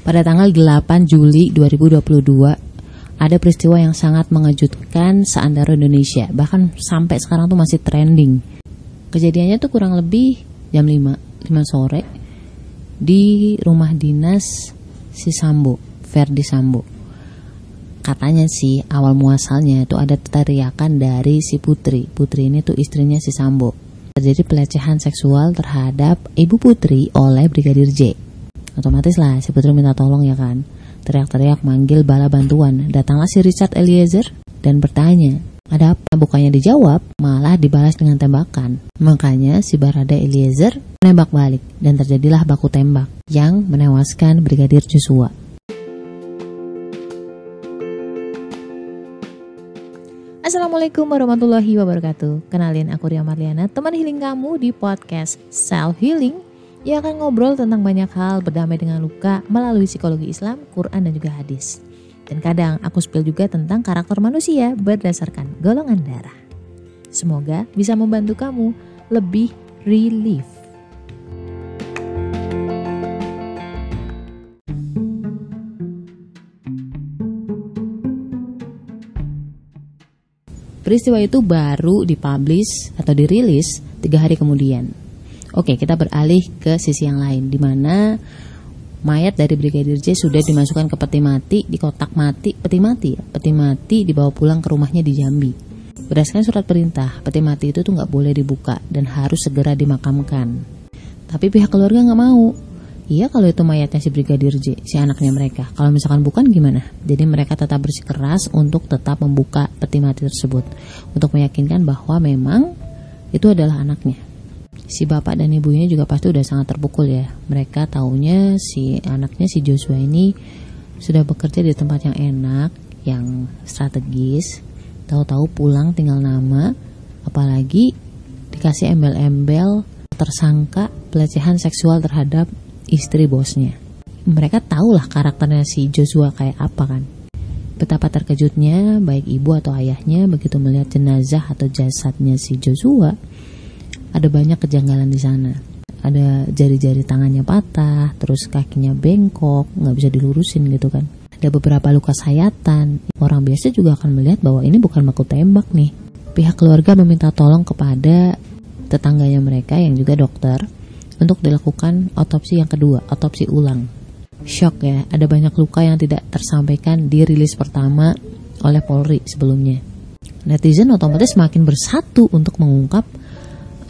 Pada tanggal 8 Juli 2022 ada peristiwa yang sangat mengejutkan seantero Indonesia. Bahkan sampai sekarang tuh masih trending. Kejadiannya tuh kurang lebih jam 5, 5 sore di rumah dinas si Sambo, Verdi Sambo. Katanya sih awal muasalnya itu ada teriakan dari si Putri. Putri ini tuh istrinya si Sambo. Terjadi pelecehan seksual terhadap Ibu Putri oleh Brigadir J Otomatis lah si Putri minta tolong ya kan. Teriak-teriak manggil bala bantuan. Datanglah si Richard Eliezer dan bertanya, ada apa? Bukannya dijawab, malah dibalas dengan tembakan. Makanya si Barada Eliezer menembak balik dan terjadilah baku tembak yang menewaskan Brigadir Joshua. Assalamualaikum warahmatullahi wabarakatuh Kenalin aku Ria Marliana, teman healing kamu di podcast Self Healing ia akan ngobrol tentang banyak hal berdamai dengan luka melalui psikologi Islam, Quran dan juga hadis. Dan kadang aku spill juga tentang karakter manusia berdasarkan golongan darah. Semoga bisa membantu kamu lebih relief. Peristiwa itu baru dipublish atau dirilis tiga hari kemudian Oke, kita beralih ke sisi yang lain di mana mayat dari Brigadir J sudah dimasukkan ke peti mati di kotak mati, peti mati ya, peti mati dibawa pulang ke rumahnya di Jambi. Berdasarkan surat perintah, peti mati itu tuh nggak boleh dibuka dan harus segera dimakamkan. Tapi pihak keluarga nggak mau. Iya kalau itu mayatnya si Brigadir J, si anaknya mereka. Kalau misalkan bukan gimana? Jadi mereka tetap bersikeras untuk tetap membuka peti mati tersebut. Untuk meyakinkan bahwa memang itu adalah anaknya si bapak dan ibunya juga pasti udah sangat terpukul ya. Mereka taunya si anaknya si Joshua ini sudah bekerja di tempat yang enak, yang strategis. Tahu-tahu pulang tinggal nama, apalagi dikasih embel-embel tersangka pelecehan seksual terhadap istri bosnya. Mereka tahulah karakternya si Joshua kayak apa kan. Betapa terkejutnya baik ibu atau ayahnya begitu melihat jenazah atau jasadnya si Joshua ada banyak kejanggalan di sana. Ada jari-jari tangannya patah terus kakinya bengkok nggak bisa dilurusin gitu kan. Ada beberapa luka sayatan. Orang biasa juga akan melihat bahwa ini bukan baku tembak nih. Pihak keluarga meminta tolong kepada tetangganya mereka yang juga dokter untuk dilakukan otopsi yang kedua otopsi ulang. Shock ya ada banyak luka yang tidak tersampaikan di rilis pertama oleh Polri sebelumnya. Netizen otomatis semakin bersatu untuk mengungkap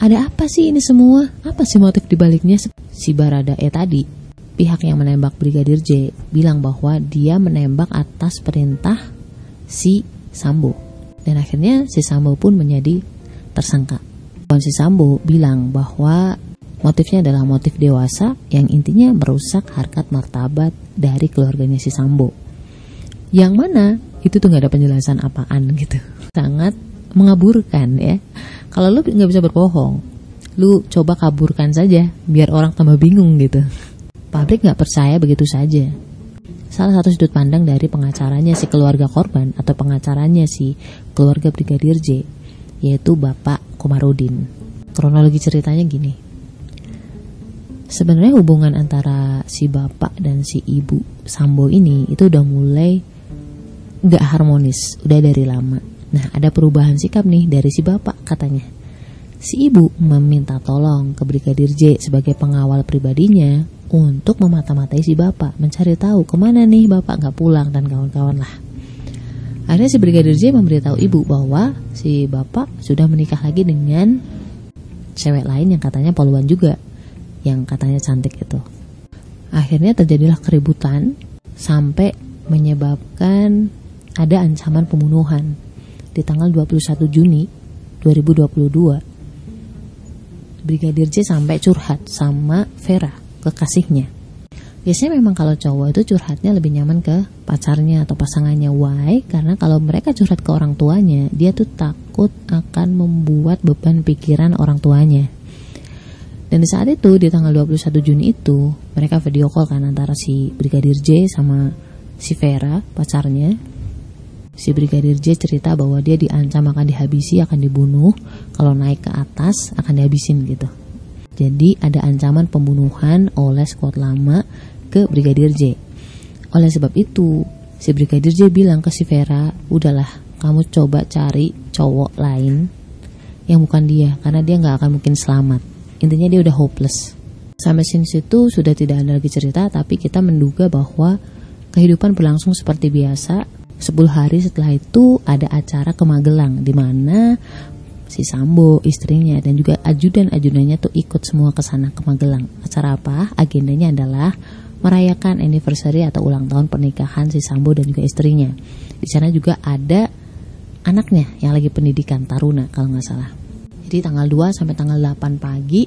ada apa sih ini semua? Apa sih motif dibaliknya? Si Barada E tadi, pihak yang menembak Brigadir J bilang bahwa dia menembak atas perintah si Sambo. Dan akhirnya si Sambo pun menjadi tersangka. Dan si Sambo bilang bahwa motifnya adalah motif dewasa yang intinya merusak harkat martabat dari keluarganya si Sambo. Yang mana itu tuh gak ada penjelasan apaan gitu. Sangat mengaburkan ya. Kalau lu nggak bisa berbohong lu coba kaburkan saja biar orang tambah bingung gitu. Publik nggak percaya begitu saja. Salah satu sudut pandang dari pengacaranya si keluarga korban atau pengacaranya si keluarga brigadir J yaitu Bapak Komarudin. Kronologi ceritanya gini. Sebenarnya hubungan antara si bapak dan si ibu Sambo ini itu udah mulai nggak harmonis udah dari lama Nah, ada perubahan sikap nih dari si bapak katanya. Si ibu meminta tolong ke Brigadir J sebagai pengawal pribadinya untuk memata-matai si bapak, mencari tahu ke mana nih bapak nggak pulang dan kawan-kawan lah. Akhirnya si Brigadir J memberitahu ibu bahwa si bapak sudah menikah lagi dengan cewek lain yang katanya poluan juga, yang katanya cantik itu. Akhirnya terjadilah keributan sampai menyebabkan ada ancaman pembunuhan di tanggal 21 Juni 2022 Brigadir J sampai curhat sama Vera kekasihnya. Biasanya memang kalau cowok itu curhatnya lebih nyaman ke pacarnya atau pasangannya. Why? Karena kalau mereka curhat ke orang tuanya dia tuh takut akan membuat beban pikiran orang tuanya. Dan di saat itu di tanggal 21 Juni itu mereka video call kan antara si Brigadir J sama si Vera pacarnya si Brigadir J cerita bahwa dia diancam akan dihabisi, akan dibunuh, kalau naik ke atas akan dihabisin gitu. Jadi ada ancaman pembunuhan oleh squad lama ke Brigadir J. Oleh sebab itu, si Brigadir J bilang ke si Vera, udahlah kamu coba cari cowok lain yang bukan dia, karena dia nggak akan mungkin selamat. Intinya dia udah hopeless. Sampai sini situ sudah tidak ada lagi cerita, tapi kita menduga bahwa kehidupan berlangsung seperti biasa. 10 hari setelah itu ada acara ke Magelang di mana si Sambo, istrinya dan juga ajudan-ajudannya tuh ikut semua ke sana ke Magelang. Acara apa? Agendanya adalah merayakan anniversary atau ulang tahun pernikahan si Sambo dan juga istrinya. Di sana juga ada anaknya yang lagi pendidikan Taruna kalau nggak salah. Jadi tanggal 2 sampai tanggal 8 pagi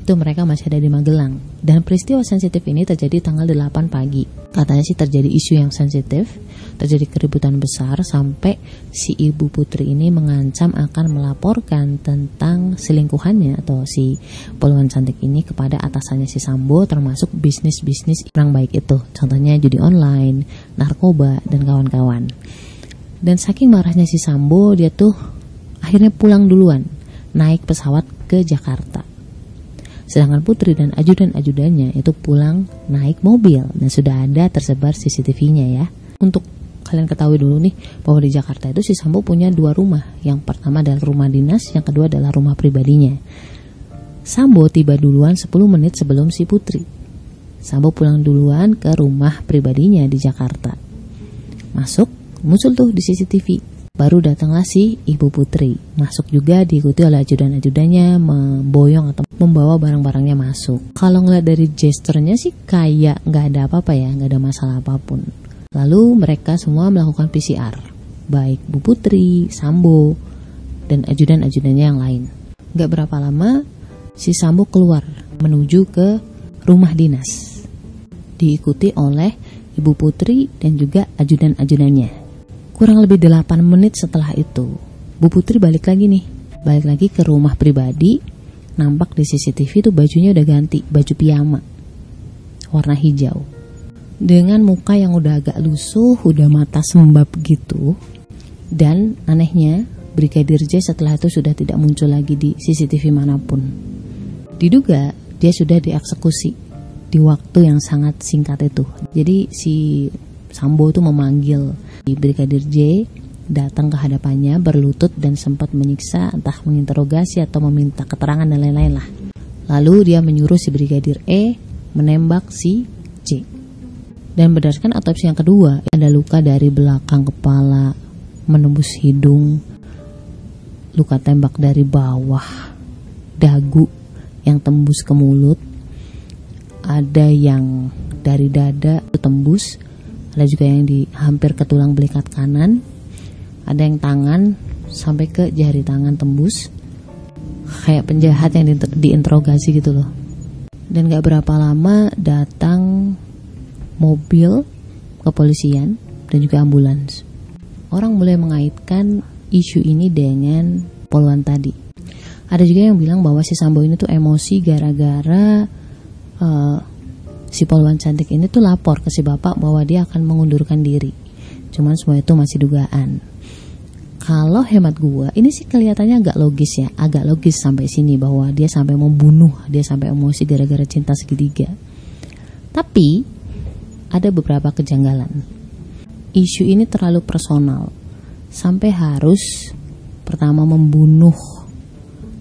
itu mereka masih ada di Magelang. Dan peristiwa sensitif ini terjadi tanggal 8 pagi. Katanya sih terjadi isu yang sensitif, terjadi keributan besar sampai si ibu putri ini mengancam akan melaporkan tentang selingkuhannya atau si poluan cantik ini kepada atasannya si Sambo termasuk bisnis-bisnis orang baik itu. Contohnya judi online, narkoba, dan kawan-kawan. Dan saking marahnya si Sambo, dia tuh akhirnya pulang duluan, naik pesawat ke Jakarta Sedangkan Putri dan ajudan-ajudannya itu pulang naik mobil dan sudah ada tersebar CCTV-nya ya. Untuk kalian ketahui dulu nih bahwa di Jakarta itu si Sambo punya dua rumah. Yang pertama adalah rumah dinas, yang kedua adalah rumah pribadinya. Sambo tiba duluan 10 menit sebelum si Putri. Sambo pulang duluan ke rumah pribadinya di Jakarta. Masuk, muncul tuh di CCTV Baru datanglah si ibu putri. Masuk juga diikuti oleh ajudan-ajudannya memboyong atau membawa barang-barangnya masuk. Kalau ngeliat dari gesturnya sih kayak nggak ada apa-apa ya, nggak ada masalah apa pun. Lalu mereka semua melakukan PCR, baik Bu Putri, Sambo, dan ajudan-ajudannya yang lain. Gak berapa lama, si Sambo keluar menuju ke rumah dinas. Diikuti oleh Ibu Putri dan juga ajudan-ajudannya. Kurang lebih 8 menit setelah itu, Bu Putri balik lagi nih. Balik lagi ke rumah pribadi. Nampak di CCTV itu bajunya udah ganti, baju piyama. Warna hijau. Dengan muka yang udah agak lusuh, udah mata sembab gitu. Dan anehnya, Brigadir J setelah itu sudah tidak muncul lagi di CCTV mana pun. Diduga dia sudah dieksekusi di waktu yang sangat singkat itu. Jadi si Sambo itu memanggil Brigadir J datang ke hadapannya berlutut dan sempat menyiksa entah menginterogasi atau meminta keterangan dan lain-lain lah. Lalu dia menyuruh si Brigadir E menembak si J. Dan berdasarkan otopsi yang kedua, ada luka dari belakang kepala menembus hidung, luka tembak dari bawah dagu yang tembus ke mulut, ada yang dari dada tembus, ada juga yang di hampir ke tulang belikat kanan ada yang tangan sampai ke jari tangan tembus kayak penjahat yang di, diinterogasi gitu loh dan gak berapa lama datang mobil kepolisian dan juga ambulans orang mulai mengaitkan isu ini dengan poluan tadi ada juga yang bilang bahwa si Sambo ini tuh emosi gara-gara uh, si polwan cantik ini tuh lapor ke si bapak bahwa dia akan mengundurkan diri. Cuman semua itu masih dugaan. Kalau hemat gua, ini sih kelihatannya agak logis ya, agak logis sampai sini bahwa dia sampai membunuh, dia sampai emosi gara-gara cinta segitiga. Tapi ada beberapa kejanggalan. Isu ini terlalu personal sampai harus pertama membunuh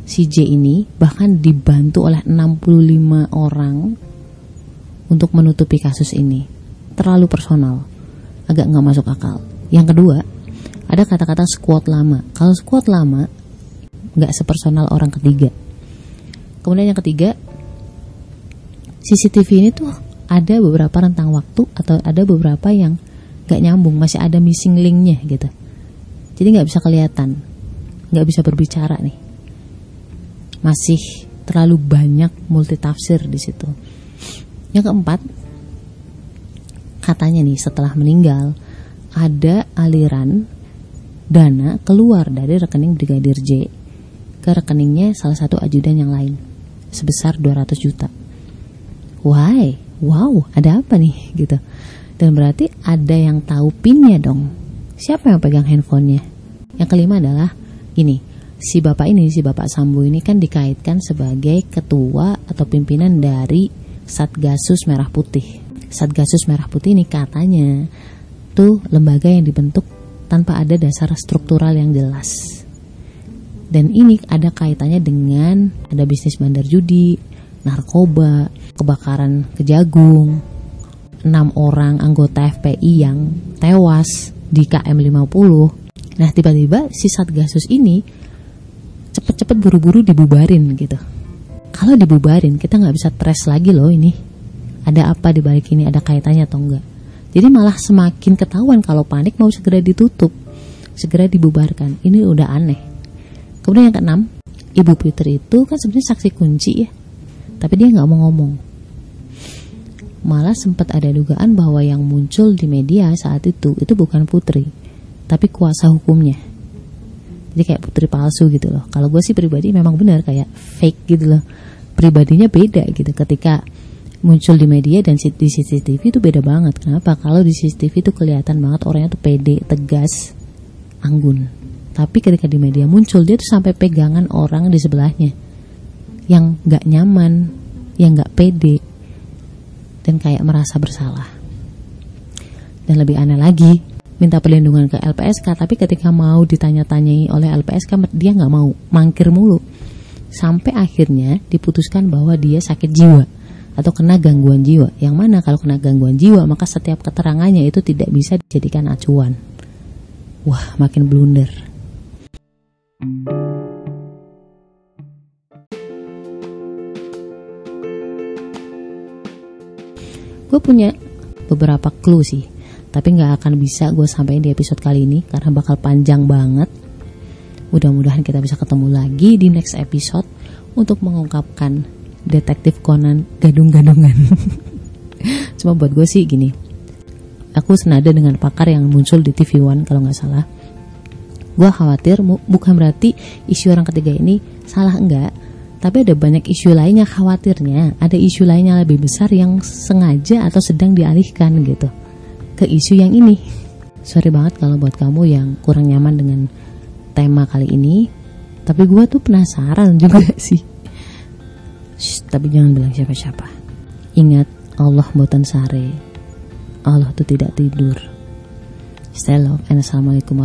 si J ini bahkan dibantu oleh 65 orang untuk menutupi kasus ini. Terlalu personal, agak nggak masuk akal. Yang kedua, ada kata-kata squad lama. Kalau squad lama, nggak sepersonal orang ketiga. Kemudian yang ketiga, CCTV ini tuh ada beberapa rentang waktu atau ada beberapa yang nggak nyambung, masih ada missing linknya gitu. Jadi nggak bisa kelihatan, nggak bisa berbicara nih. Masih terlalu banyak multitafsir di situ. Yang keempat, katanya nih setelah meninggal ada aliran dana keluar dari rekening Brigadir J ke rekeningnya salah satu ajudan yang lain sebesar 200 juta. Why? Wow, ada apa nih gitu. Dan berarti ada yang tahu pinnya dong. Siapa yang pegang handphonenya? Yang kelima adalah gini, si bapak ini, si bapak Sambo ini kan dikaitkan sebagai ketua atau pimpinan dari Satgasus Merah Putih. Satgasus Merah Putih ini katanya tuh lembaga yang dibentuk tanpa ada dasar struktural yang jelas. Dan ini ada kaitannya dengan ada bisnis bandar judi, narkoba, kebakaran kejagung, enam orang anggota FPI yang tewas di KM 50. Nah tiba-tiba si Satgasus ini cepet-cepet buru-buru dibubarin gitu. Kalau dibubarin kita nggak bisa trace lagi loh ini. Ada apa di balik ini? Ada kaitannya atau enggak? Jadi malah semakin ketahuan kalau panik mau segera ditutup, segera dibubarkan. Ini udah aneh. Kemudian yang keenam, Ibu Putri itu kan sebenarnya saksi kunci ya, tapi dia nggak mau ngomong. Malah sempat ada dugaan bahwa yang muncul di media saat itu itu bukan Putri, tapi kuasa hukumnya. Jadi kayak putri palsu gitu loh. Kalau gue sih pribadi memang benar kayak fake gitu loh. Pribadinya beda gitu ketika muncul di media dan di CCTV itu beda banget. Kenapa? Kalau di CCTV itu kelihatan banget orangnya tuh pede, tegas, anggun. Tapi ketika di media muncul dia tuh sampai pegangan orang di sebelahnya yang nggak nyaman, yang nggak pede, dan kayak merasa bersalah. Dan lebih aneh lagi, minta perlindungan ke LPSK, tapi ketika mau ditanya-tanyai oleh LPSK dia nggak mau, mangkir mulu. Sampai akhirnya diputuskan bahwa dia sakit jiwa atau kena gangguan jiwa. Yang mana kalau kena gangguan jiwa maka setiap keterangannya itu tidak bisa dijadikan acuan. Wah, makin blunder. Gue punya beberapa clue sih, tapi nggak akan bisa gue sampaikan di episode kali ini karena bakal panjang banget. Mudah-mudahan kita bisa ketemu lagi di next episode untuk mengungkapkan detektif Conan gadung-gadungan. Cuma buat gue sih gini, aku senada dengan pakar yang muncul di TV One kalau nggak salah. Gue khawatir bukan berarti isu orang ketiga ini salah enggak, tapi ada banyak isu lainnya khawatirnya, ada isu lainnya lebih besar yang sengaja atau sedang dialihkan gitu ke isu yang ini. Sorry banget kalau buat kamu yang kurang nyaman dengan tema kali ini, tapi gue tuh penasaran juga sih Shh, tapi jangan bilang siapa-siapa. Ingat, Allah buatan sare. Allah tuh tidak tidur. Stay love and assalamualaikum